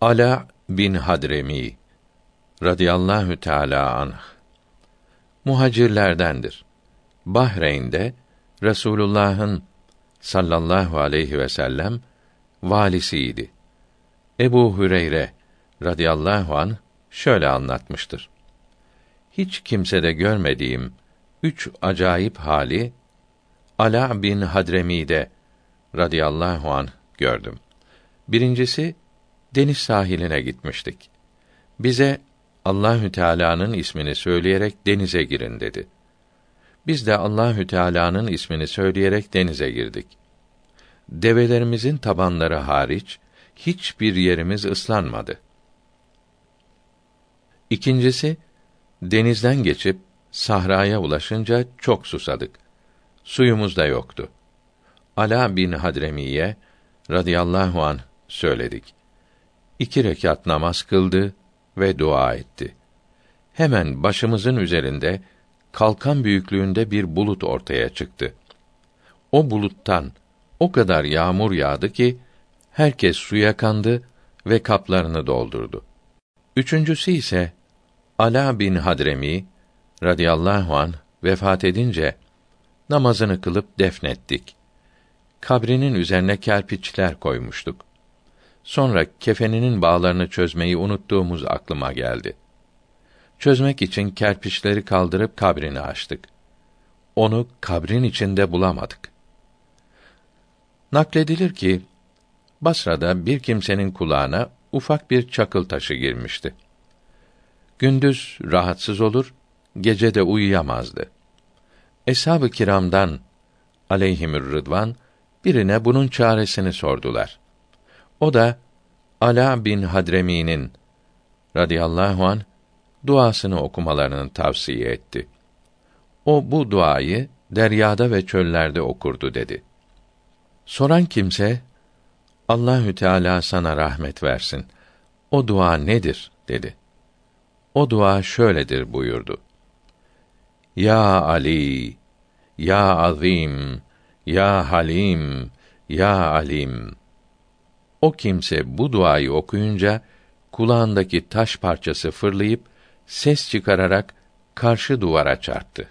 Ala bin Hadremi radıyallahu teala anh muhacirlerdendir. Bahreyn'de Resulullah'ın sallallahu aleyhi ve sellem valisiydi. Ebu Hüreyre radıyallahu an şöyle anlatmıştır. Hiç kimsede görmediğim üç acayip hali Ala bin Hadremi'de radıyallahu an gördüm. Birincisi deniz sahiline gitmiştik. Bize Allahü Teala'nın ismini söyleyerek denize girin dedi. Biz de Allahü Teala'nın ismini söyleyerek denize girdik. Develerimizin tabanları hariç hiçbir yerimiz ıslanmadı. İkincisi denizden geçip sahraya ulaşınca çok susadık. Suyumuz da yoktu. Ala bin Hadremiye radıyallahu an söyledik. İki rekat namaz kıldı ve dua etti. Hemen başımızın üzerinde kalkan büyüklüğünde bir bulut ortaya çıktı. O buluttan o kadar yağmur yağdı ki herkes suya kandı ve kaplarını doldurdu. Üçüncüsü ise Ala bin Hadremi radıyallahu an vefat edince namazını kılıp defnettik. Kabrinin üzerine kerpiçler koymuştuk. Sonra kefeninin bağlarını çözmeyi unuttuğumuz aklıma geldi. Çözmek için kerpiçleri kaldırıp kabrini açtık. Onu kabrin içinde bulamadık. Nakledilir ki Basra'da bir kimsenin kulağına ufak bir çakıl taşı girmişti. Gündüz rahatsız olur, gece de uyuyamazdı. Eshab-ı kiramdan aleyhimür rıdvan birine bunun çaresini sordular. O da Ala bin Hadremi'nin radıyallahu an duasını okumalarını tavsiye etti. O bu duayı deryada ve çöllerde okurdu dedi. Soran kimse Allahü Teala sana rahmet versin. O dua nedir dedi. O dua şöyledir buyurdu. Ya Ali, ya Azim, ya Halim, ya Alim. O kimse bu duayı okuyunca kulağındaki taş parçası fırlayıp ses çıkararak karşı duvara çarptı.